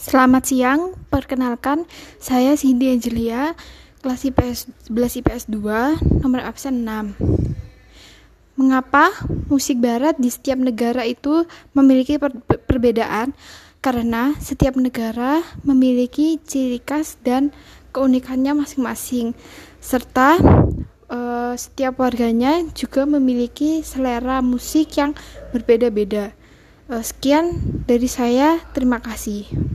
Selamat siang, perkenalkan saya Cindy Angelia, kelas IPS 11 IPS 2, nomor absen 6. Mengapa musik barat di setiap negara itu memiliki per perbedaan? Karena setiap negara memiliki ciri khas dan keunikannya masing-masing, serta uh, setiap warganya juga memiliki selera musik yang berbeda-beda. Uh, sekian dari saya, terima kasih.